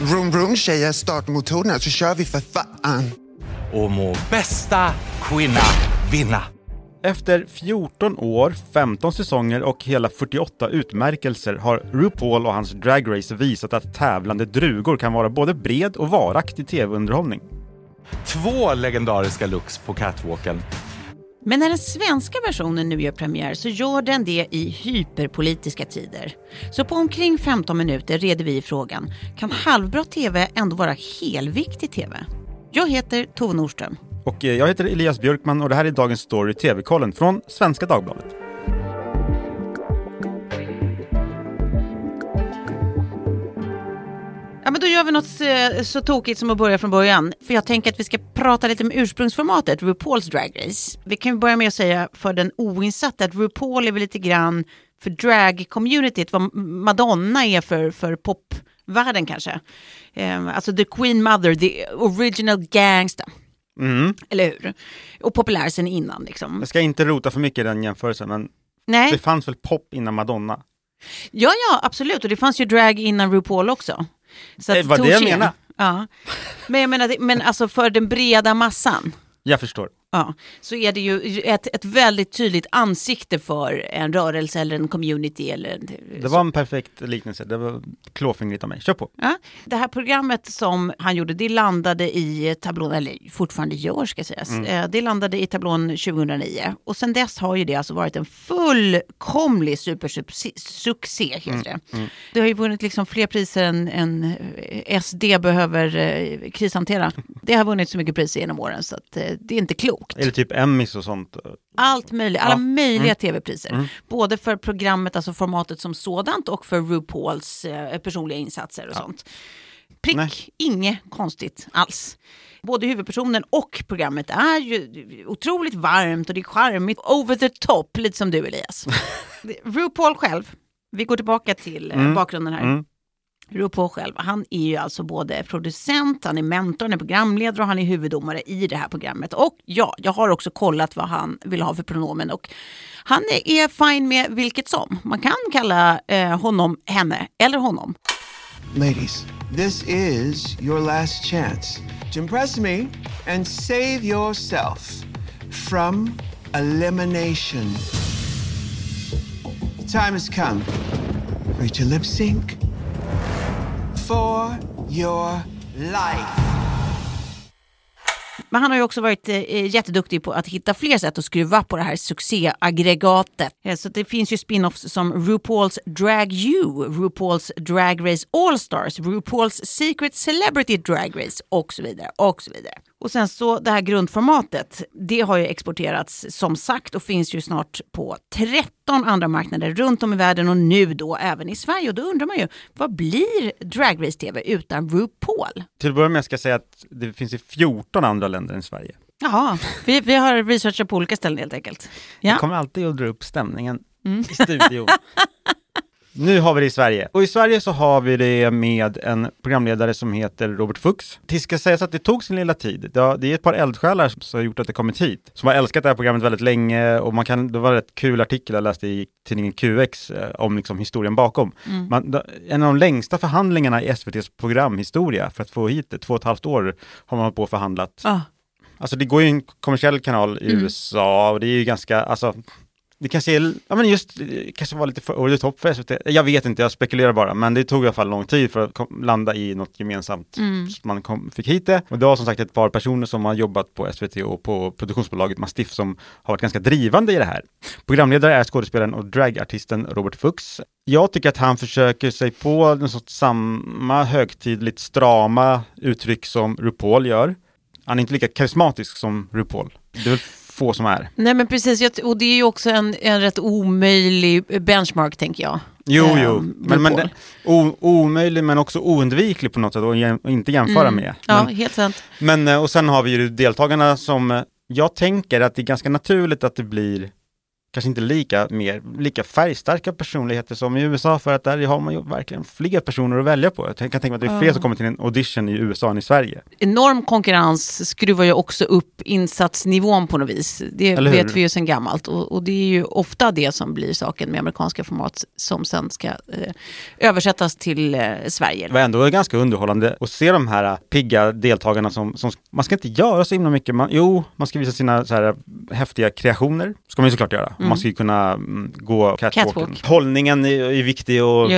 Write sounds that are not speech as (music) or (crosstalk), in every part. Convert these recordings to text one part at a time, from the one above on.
Vroom, vroom tjejer, start motorerna så kör vi för fan. Och må bästa kvinna vinna. Efter 14 år, 15 säsonger och hela 48 utmärkelser har RuPaul och hans Drag Race visat att tävlande drugor kan vara både bred och varaktig tv-underhållning. Två legendariska looks på catwalken. Men när den svenska versionen nu gör premiär så gör den det i hyperpolitiska tider. Så på omkring 15 minuter reder vi frågan, kan halvbra tv ändå vara helviktig tv? Jag heter Tove Norström. Och eh, jag heter Elias Björkman och det här är Dagens Story TV-kollen från Svenska Dagbladet. Ja, men då gör vi något eh, så tokigt som att börja från början. För jag tänker att vi ska prata lite om ursprungsformatet, RuPaul's Drag Race. Vi kan börja med att säga för den oinsatta att RuPaul är väl lite grann för drag-communityt vad Madonna är för, för popvärlden kanske. Eh, alltså the Queen Mother, the original gangsta. Mm. Eller hur? Och populär sen innan liksom. Jag ska inte rota för mycket i den jämförelsen, men Nej, det fanns väl pop innan Madonna? ja ja absolut och det fanns ju drag innan RuPaul också. Så Det var det jag menade. Ja. Men jag menar, men alltså för den breda massan. Jag förstår. Ja, så är det ju ett, ett väldigt tydligt ansikte för en rörelse eller en community. Eller en, Det var en perfekt liknelse. Det var klåfingrigt av mig. Kör på. Ja, det här programmet som han gjorde, det landade i tablån, eller fortfarande gör ska sägas, Eh, det landade i tablån 2009. Och sen dess har ju det alltså varit en fullkomlig supersuccé, heter det. Det har ju vunnit liksom fler priser än, än SD behöver eh, krishantera. Det har vunnit så mycket priser genom åren så att, eh, det är inte klokt. Eller typ Emmys och sånt. Allt möjligt, alla Ja. möjliga tv-priser. Både för programmet, alltså formatet som sådant och för RuPauls eh, personliga insatser och sånt. Prick, Nej. inget konstigt alls. Både huvudpersonen och programmet är ju otroligt varmt och det är charmigt, over the top, lite som du Elias. (laughs) RuPaul själv, vi går tillbaka till eh, bakgrunden här beror på själv, han är ju alltså både producent, han är mentor, han är programledare och han är huvuddomare i det här programmet. Och ja, jag har också kollat vad han vill ha för pronomen och han är, är fine med vilket som. Man kan kalla eh, honom henne eller honom. Ladies, this is your last chance to impress me and save yourself from elimination. The time has come for you to lip sync for your life. Men han har ju också varit eh, eh, jätteduktig på att hitta fler sätt att skruva på det här succéaggregatet. Eh, så det finns ju spin-offs som RuPaul's Drag You, RuPaul's Drag Race All Stars, RuPaul's Secret Celebrity Drag Race och så vidare. Och så vidare. Och sen så det här grundformatet, det har ju exporterats som sagt och finns ju snart på 13 andra marknader runt om i världen och nu då även i Sverige. Och då undrar man ju, vad blir Drag Race TV utan RuPaul? Till att börja med ska jag säga att det finns i 14 andra länder än Sverige. Jaha, vi, vi har researchat på olika ställen helt enkelt. Jag Ja. kommer alltid att dra upp stämningen i studion. (laughs) Nu har vi det i Sverige. Och i Sverige så har vi det med en programledare som heter Robert Fuchs. Det ska sägas att det tog sin lilla tid. Det har- det är ett par eldsjälar som har gjort att det kommit hit. Som har älskat det här programmet väldigt länge och man kan, det var en rätt kul artikel jag läste i tidningen QX eh, om liksom historien bakom. Man, da- en av de längsta förhandlingarna i SVTs programhistoria för att få hit det, två och ett halvt år har man hållit på och förhandlat. Ah. Alltså det går ju en kommersiell kanal i USA och det är ju ganska, alltså det kanske är, ja men just, det kanske var lite för over the top för SVT. Jag vet inte, jag spekulerar bara, men det tog i alla fall lång tid för att kom, landa i något gemensamt. Så man kom, fick hit det. Och det var som sagt ett par personer som har jobbat på SVT och på produktionsbolaget Mastiff som har varit ganska drivande i det här. Programledare är skådespelaren och dragartisten Robert Fuchs. Jag tycker att han försöker sig på någon sorts samma högtidligt strama uttryck som RuPaul gör. Han är inte lika karismatisk som RuPaul. Det är få som är. Nej men precis, och det är ju också en, en rätt omöjlig benchmark tänker jag. Jo, Ehm, jo, men, men RuPaul. det, o, omöjlig men också oundviklig på något sätt och jäm, och inte jämföra med. Mm. Ja, Men, helt sant. men, eh, och sen har vi ju deltagarna som, eh, jag tänker att det är ganska naturligt att det blir kanske inte lika, mer, lika färgstarka personligheter som i USA för att där har man ju verkligen fler personer att välja på. Jag kan tänka mig att det är fler som kommer till en audition i USA än i Sverige. Enorm konkurrens skruvar ju också upp insatsnivån på något vis. Det vet vi ju sedan gammalt. Och, och det är ju ofta det som blir saken med amerikanska format som sen ska eh, översättas till eh, Sverige. Det var ändå ganska underhållande att se de här pigga deltagarna som, som man ska inte göra så himla mycket. Man, jo, man ska visa sina så här häftiga kreationer, ska man ju såklart göra. Man ska ju kunna mm, gå catwalken. Catwalk. Hållningen är, är viktig och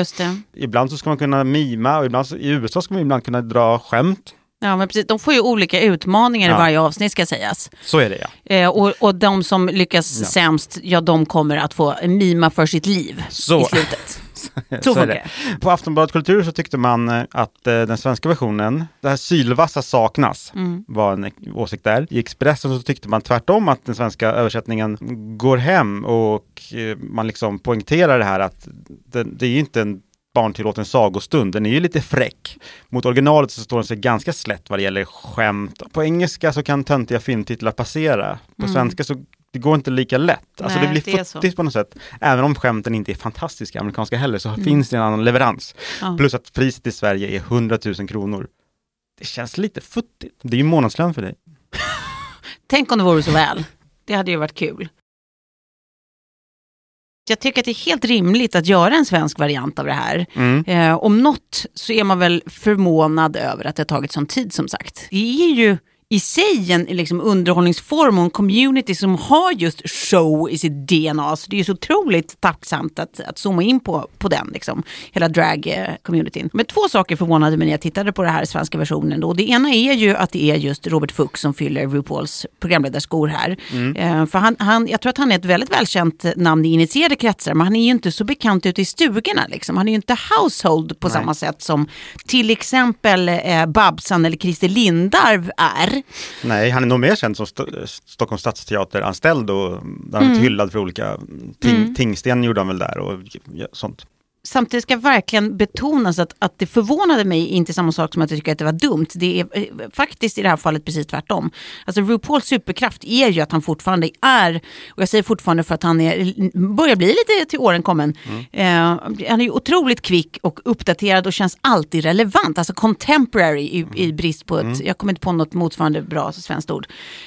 ibland så ska man kunna mima och ibland i USA ska man ibland kunna dra skämt. Ja, men precis. De får ju olika utmaningar Ja. i varje avsnitt ska sägas. Så är det ja. Eh, och, och de som lyckas Ja. sämst, ja de kommer att få mima för sitt liv Så. i slutet. (laughs) Så Så funkar det. På Aftonbladet Kultur så tyckte man eh, att eh, den svenska versionen, det här sylvassa saknas, Mm. var en åsikt där. I Expressen så tyckte man tvärtom att den svenska översättningen går hem och eh, man liksom poängterar det här att det, det är ju inte en barntillåten sagostund, den är ju lite fräck. Mot originalet så står den sig ganska slätt vad det gäller skämt. På engelska så kan töntiga filmtitlar passera. På svenska så det går inte lika lätt. Alltså Mm. Nej, det blir futtigt på något sätt. Även om skämten inte är fantastiska amerikanska heller så finns det en annan leverans. Ja. Plus att priset i Sverige är 100 000 kronor. Det känns lite futtigt. Det är ju månadslön för dig. (laughs) Tänk om det vore så väl. Det hade ju varit kul. Jag tycker att det är helt rimligt att göra en svensk variant av det här. Mm. Eh, om något så är man väl förvånad över att det har tagit sån tid som sagt. Det är ju i sig en liksom, underhållningsform och en community som har just show i sitt DNA. Så det är ju så otroligt tacksamt att, att zooma in på, på den, liksom, hela drag-communityn. Men två saker förvånade mig när jag tittade på den här svenska versionen. Då. Det ena är ju att det är just Robert Fuchs som fyller RuPauls programledarskor här. Eh, för han, han, jag tror att han är ett väldigt välkänt namn i initierade kretsar, men han är ju inte så bekant ute i stugorna. Liksom. Han är ju inte household på samma sätt som till exempel eh, Babsan eller Christer Lindarw är. Nej, han är nog mer känd som Sto- Stockholms stadsteater-anställd och där han Mm. hyllad för olika ting, tingsten gjorde han väl där och sånt. Samtidigt ska verkligen betonas att, att det förvånade mig inte samma sak som att jag tycker att det var dumt. Det är eh, faktiskt i det här fallet precis tvärtom. Alltså RuPauls superkraft är ju att han fortfarande är, och jag säger fortfarande för att han är, börjar bli lite till åren kommen. Eh, han är ju otroligt kvick och uppdaterad och känns alltid relevant. Alltså contemporary i, i brist på ett, jag kommer inte på något motsvarande bra svenskt ord.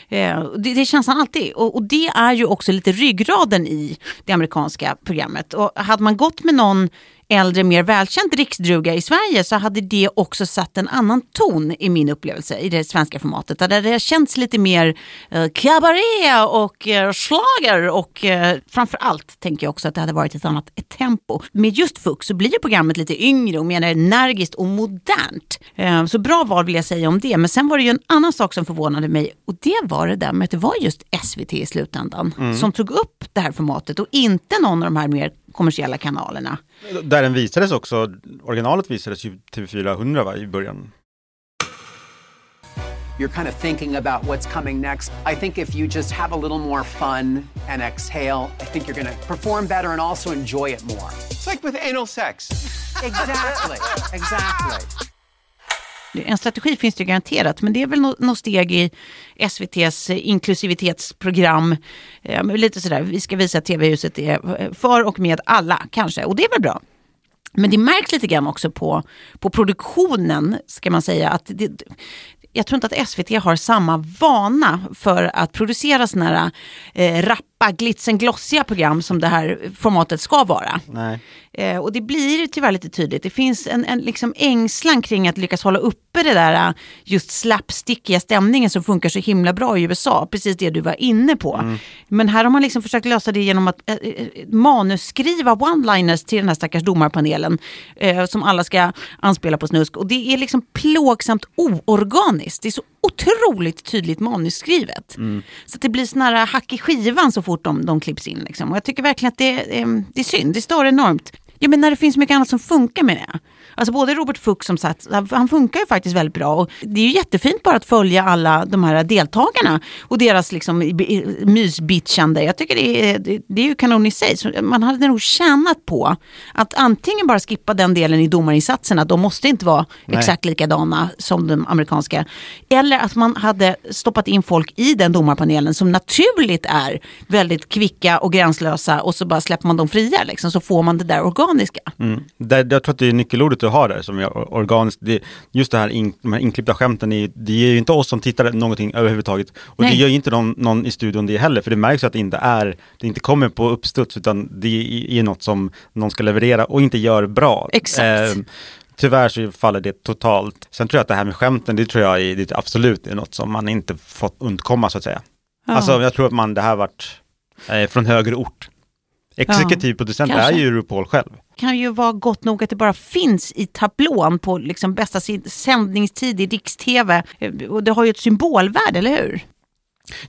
Eh, det, det känns han alltid. Och, och det är ju också lite ryggraden i det amerikanska programmet. Och hade man gått med någon äldre, mer välkänd riksdruga i Sverige så hade det också satt en annan ton i min upplevelse i det svenska formatet. Där det har känts lite mer eh, cabaret och eh, schlager och eh, framför allt tänker jag också att det hade varit ett annat tempo. Med just Fuchs så blir programmet lite yngre och mer energiskt och modernt. Eh, så bra val vill jag säga om det. Men sen var det ju en annan sak som förvånade mig och det var det där med att det var just SVT i slutändan som tog upp det här formatet och inte någon av de här mer kommersiella kanalerna. Där den visades också, originalet visades ju TV4 100 va, i början. you're kind of thinking about what's coming next. I think if you just have a little more fun and exhale, I think you're going to perform better and also enjoy it more. It's like with anal sex. (laughs) Exactly. exactly. En strategi finns det garanterat, men det är väl något något steg i SVTs eh, inklusivitetsprogram. Eh, lite sådär, vi ska visa att TV-huset är eh, för och med alla, kanske. Och det är väl bra. Men det märks lite grann också på, på produktionen, ska man säga. att det, Jag tror inte att SVT har samma vana för att producera sådana här eh, rappa, glitsen glossiga program som det här formatet ska vara. Eh, och det blir tyvärr lite tydligt. Det finns en, en liksom ängslan kring att lyckas hålla uppe det där eh, just slapstickiga stämningen som funkar så himla bra i USA. Precis det du var inne på. Men här har man liksom försökt lösa det genom att eh, eh, manusskriva one-liners till den här stackars domarpanelen. Eh, som alla ska anspela på snusk. Och det är liksom plågsamt oorganiskt. Det är så otroligt tydligt manusskrivet. Så att det blir sån här hack i skivan så fort de, de klipps in. Liksom. Och jag tycker verkligen att det, eh, det är synd. Det stör enormt. Ja, men när det finns mycket annat som funkar med det. Alltså både Robert Fuchs som sagt, han funkar ju faktiskt väldigt bra. Och det är ju jättefint bara att följa alla de här deltagarna och deras liksom mysbitchande. Jag tycker det är, det, det är ju kanon i sig. Så man hade nog tjänat på att antingen bara skippa den delen i domarinsatserna, de måste inte vara Nej. exakt likadana som de amerikanska. Eller att man hade stoppat in folk i den domarpanelen som naturligt är väldigt kvicka och gränslösa och så bara släpper man dem fria liksom, så får man det där organiska. Mm. Det, jag tror att det är nyckelordet du har där som är organiskt. Det, just det här, in, de här inklippta skämten, är, det ger ju inte oss som tittare någonting överhuvudtaget. Och Nej. det gör ju inte någon, någon i studion det heller, för det märks att det inte är, det inte kommer på uppstuds, utan det är, något som någon ska leverera och inte gör bra. Exakt. Eh, Tyvärr så faller det totalt. Sen tror jag att det här med skämten, det tror jag är, det absolut är något som man inte fått undkomma så att säga. Ja. Alltså jag tror att man, det här varit eh, från högre ort. Exekutiv producent är kanske. ju RuPaul själv. kan ju vara gott nog att det bara finns i tablån på liksom bästa sändningstid i riks-tv. Och det har ju ett symbolvärde, eller hur?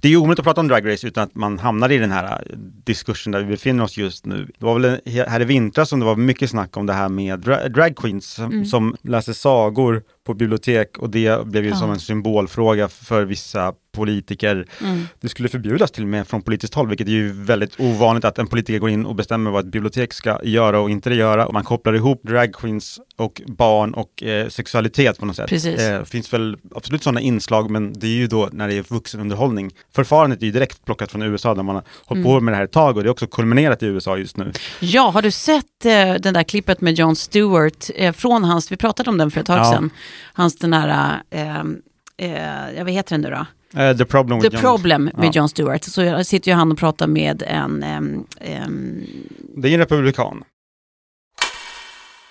Det är ju omöjligt att prata om Drag Race utan att man hamnar i den här eh, diskursen där vi befinner oss just nu. Det var väl här i vintras som det var mycket snack om det här med dra drag queens som, Mm. som läser sagor på bibliotek och det blev ju Ja. som en symbolfråga för vissa politiker. Mm. Det skulle förbjudas till och med från politiskt håll, vilket är ju väldigt ovanligt att en politiker går in och bestämmer vad ett bibliotek ska göra och inte göra. Och man kopplar ihop drag queens och barn och eh, sexualitet på något sätt. Precis. Eh, finns väl absolut sådana inslag, men det är ju då när det är vuxenunderhållning. Förfarandet är ju direkt plockat från USA där man har hållit Mm. på med det här ett tag och det är också kulminerat i USA just nu. Ja, har du sett eh, den där klippet med Jon Stewart eh, från hans, vi pratade om den för ett tag Ja. sedan, hans den här, eh, eh, ja, vad heter den nu då? Eh, the problem The with John- Problem med Ja. Jon Stewart. Så sitter ju han och pratar med en, ehm, ehm, Det är en republikan.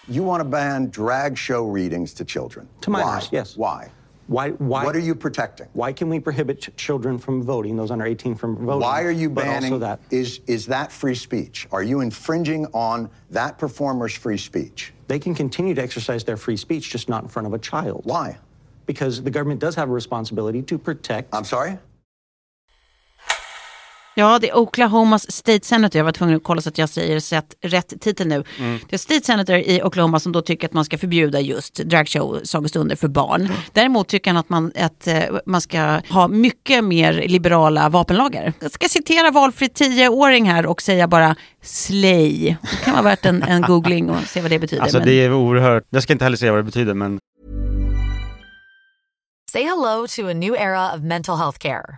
You want to ban drag show readings to children? To minors, Why? yes. Why? Why, why, What are you protecting? why can we prohibit ch- children from voting, those under 18 from voting? Why are you banning? That Is is that free speech? Are you infringing on that performer's free speech? they can continue to exercise their free speech, just not in front of a child. Why? Because the government does have a responsibility to protect. I'm sorry. Ja, det är Oklahomas State Senator. Jag var tvungen att kolla så att jag säger rätt, rätt titel nu. Det är State Senator i Oklahoma som då tycker att man ska förbjuda just dragshow-sagostunder för barn. Däremot tycker han att man, att eh, man ska ha mycket mer liberala vapenlagar. Jag ska citera valfri 10-åring här och säga bara slay. Det kan vara värt en, en googling och se vad det betyder. Alltså men- det är oerhört, jag ska inte heller säga vad det betyder men Say hello to a new era of mental health care.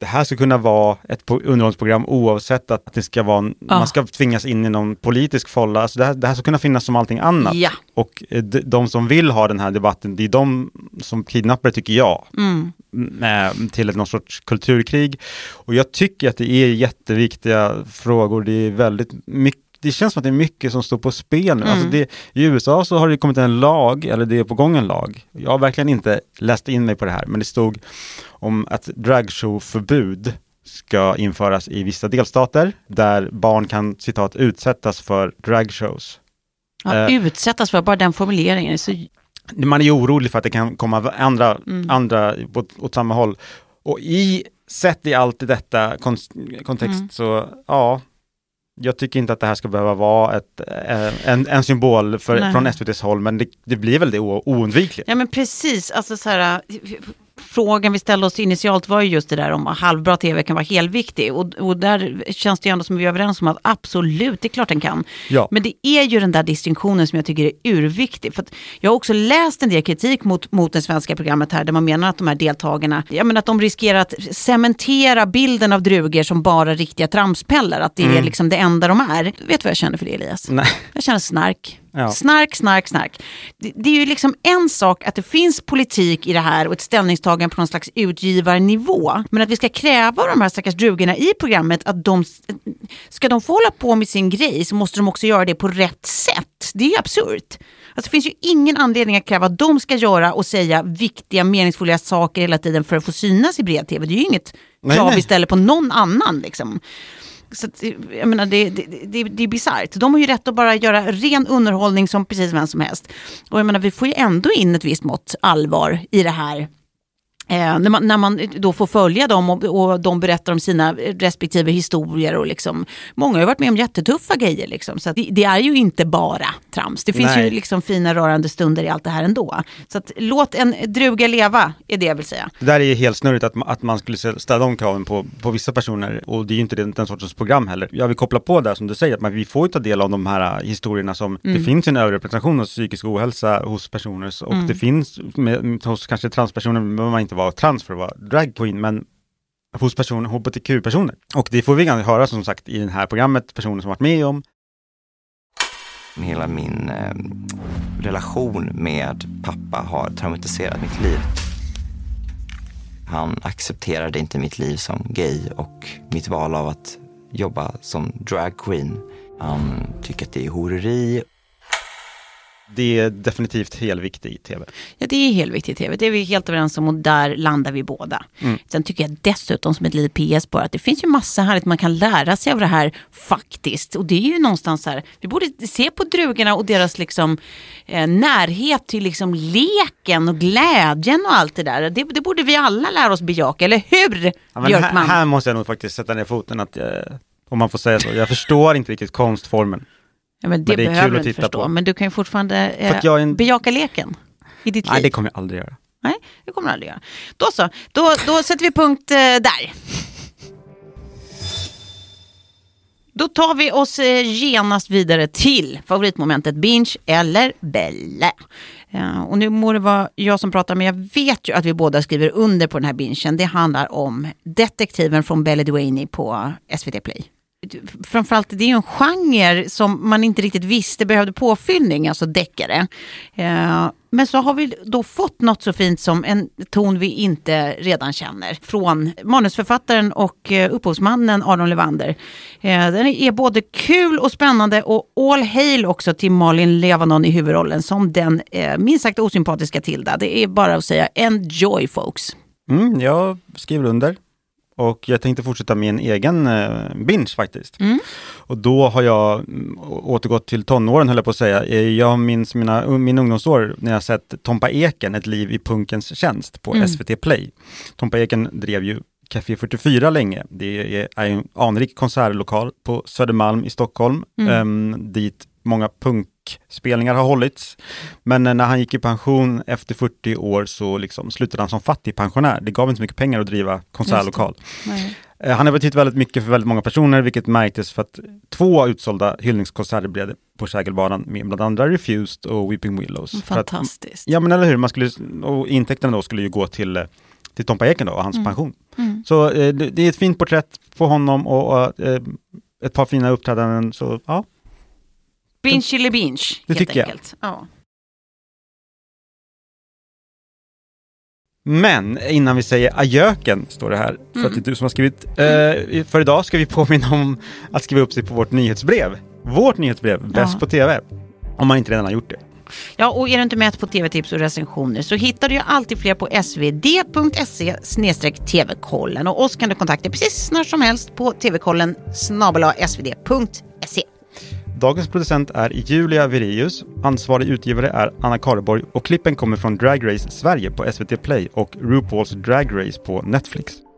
Det här ska kunna vara ett underhållningsprogram oavsett att det ska vara, en- Ja. man ska tvingas in i någon politisk folla. Alltså det, här, det här ska kunna finnas som allting annat. Ja. Och eh, de, de som vill ha den här debatten, det är de som kidnappar tycker jag. Mm. Mm, till ett någon sorts kulturkrig. Och jag tycker att det är jätteviktiga frågor. Det är väldigt mycket det känns som att det är mycket som står på spel nu. Alltså det, I USA så har det kommit en lag, eller det är på gång en lag. Jag har verkligen inte läst in mig på det här, men det stod om att dragshowförbud ska införas i vissa delstater där barn kan citat utsättas för dragshows. Ja, Eh. utsättas för bara den formuleringen. Så, Man är ju orolig för att det kan komma andra, Mm. andra åt, åt samma håll. Och i, sett i allt i detta kon- kontext Mm. så, ja, jag tycker inte att det här ska behöva vara ett, eh, en, en symbol för, från SVTs håll, men det, det blir väl det oundvikligt. Ja men precis, alltså så här, frågan vi ställde oss initialt var ju just det där om halvbra tv kan vara helviktig. Och, och där känns det ju ändå som vi är överens om att absolut, det är klart den kan. Ja. Men det är ju den där distinktionen som jag tycker är urviktig. För jag har också läst en del kritik mot, mot det svenska programmet här, där man menar att de här deltagarna, jag menar att de riskerar att cementera bilden av drugor som bara riktiga tramspellar. Att det är liksom det enda de är. Vet du vad jag känner för det Elias? Nej. Jag känner snark. Ja. Snark, snark, snark. Det, det är ju liksom en sak att det finns politik i det här och ett ställningstagande på någon slags utgivarnivå. Men att vi ska kräva av de här stackars drugorna i programmet att de, ska de få hålla på med sin grej så måste de också göra det på rätt sätt. Det är ju absurt. Alltså, det finns ju ingen anledning att kräva att de ska göra och säga viktiga, meningsfulla saker hela tiden för att få synas i bred-tv. Det är ju inget Nej, krav nej. vi ställer på någon annan. Liksom. Så att, jag menar, det, det, det, det är bisarrt. De har ju rätt att bara göra ren underhållning som precis vem som helst. Och jag menar, vi får ju ändå in ett visst mått allvar i det här. Eh, när, man, när man då får följa dem och, och de berättar om sina respektive historier. Och liksom, många har varit med om jättetuffa grejer. Liksom, så det, det är ju inte bara trams. Det finns Nej. ju liksom fina rörande stunder i allt det här ändå. Så att, låt en druga leva, är det jag vill säga. Det där är ju helt snurrigt att, att man skulle ställa de kraven på, på vissa personer och det är ju inte den, den sortens program heller. Jag vill koppla på där som du säger, att man, vi får ju ta del av de här äh, historierna som, det finns en överrepresentation av psykisk ohälsa hos personer och det finns med, hos kanske transpersoner, behöver man inte vara trans för att vara drag queen, men hos personer, hbtq-personer. Och det får vi gärna höra som sagt i det här programmet, personer som varit med om. Hela min eh, relation med pappa har traumatiserat mitt liv. Han accepterade inte mitt liv som gay och mitt val av att jobba som drag queen. Han tycker att det är horeri. Det är definitivt helviktig i tv. Ja, det är helt viktigt i tv. Det är vi helt överens om och där landar vi båda. Sen tycker jag dessutom som ett litet PS bara att det finns ju massa härligt man kan lära sig av det här faktiskt. Och det är ju någonstans här, vi borde se på drugorna och deras liksom eh, närhet till liksom leken och glädjen och allt det där. Det, det borde vi alla lära oss bejaka, eller hur Ja, men här, Björkman? här måste jag nog faktiskt sätta ner foten att, eh, om man får säga så, jag förstår inte riktigt konstformen. Ja, men det, men det är kul behöver att du inte förstå. på. Men du kan ju fortfarande eh, en- bejaka leken i ditt Nej, liv. det kommer jag aldrig göra. Nej, det kommer du aldrig göra. Då så, då, då sätter vi punkt eh, där. Då tar vi oss eh, genast vidare till favoritmomentet binge eller belle. Ja, och nu må det vara jag som pratar, men jag vet ju att vi båda skriver under på den här bingen. Det handlar om detektiven från Belle Duane på SVT Play. Framförallt, det är ju en genre som man inte riktigt visste behövde påfyllning, alltså deckare. Eh, men så har vi då fått något så fint som en ton vi inte redan känner från manusförfattaren och eh, upphovsmannen Aron Levander. Eh, den är både kul och spännande och all hail också till Malin Levanon i huvudrollen som den eh, minst sagt osympatiska Tilda. Det är bara att säga enjoy folks. Mm, jag skriver under. Och jag tänkte fortsätta en egen eh, binge faktiskt. Och då har jag mm, återgått till tonåren höll jag på att säga. Eh, Jag minns mina, min ungdomsår när jag sett Tompa Eken, Ett liv i punkens tjänst på SVT Play. Tompa Eken drev ju Café 44 länge. Det är, en anrik konsertlokal på Södermalm i Stockholm, ehm, dit många punkspelningar har hållits. Men eh, när han gick i pension efter 40 år så liksom slutade han som fattigpensionär. Det gav inte så mycket pengar att driva konsertlokal. Eh, Han har betytt väldigt mycket för väldigt många personer, vilket märktes för att två utsålda hyllningskonserter blev det på Kägelbanan med bland andra Refused och Weeping Willows. För att- Fantastiskt. Ja men eller hur, man skulle, och intäkterna då skulle ju gå till, eh, till Tompa Eken då och hans pension. Så eh, det, det är ett fint porträtt på honom och, och ett par fina uppträdanden. Så ja, Binge eller binge, Det helt tycker jag. enkelt. Ja. Men innan vi säger ajöken, står det här, för att det är du som har skrivit. Eh, för idag ska vi påminna om att skriva upp sig på vårt nyhetsbrev. Vårt nyhetsbrev, Bäst Ja. på TV. Om man inte redan har gjort det. Ja, och är du inte med på tv-tips och recensioner så hittar du ju alltid fler på svd.se tv-kollen. Och oss kan du kontakta precis när som helst på tvkollen svd.se. Dagens producent är Julia Virius, ansvarig utgivare är Anna Kareborg och klippen kommer från Drag Race Sverige på SVT Play och RuPaul's Drag Race på Netflix.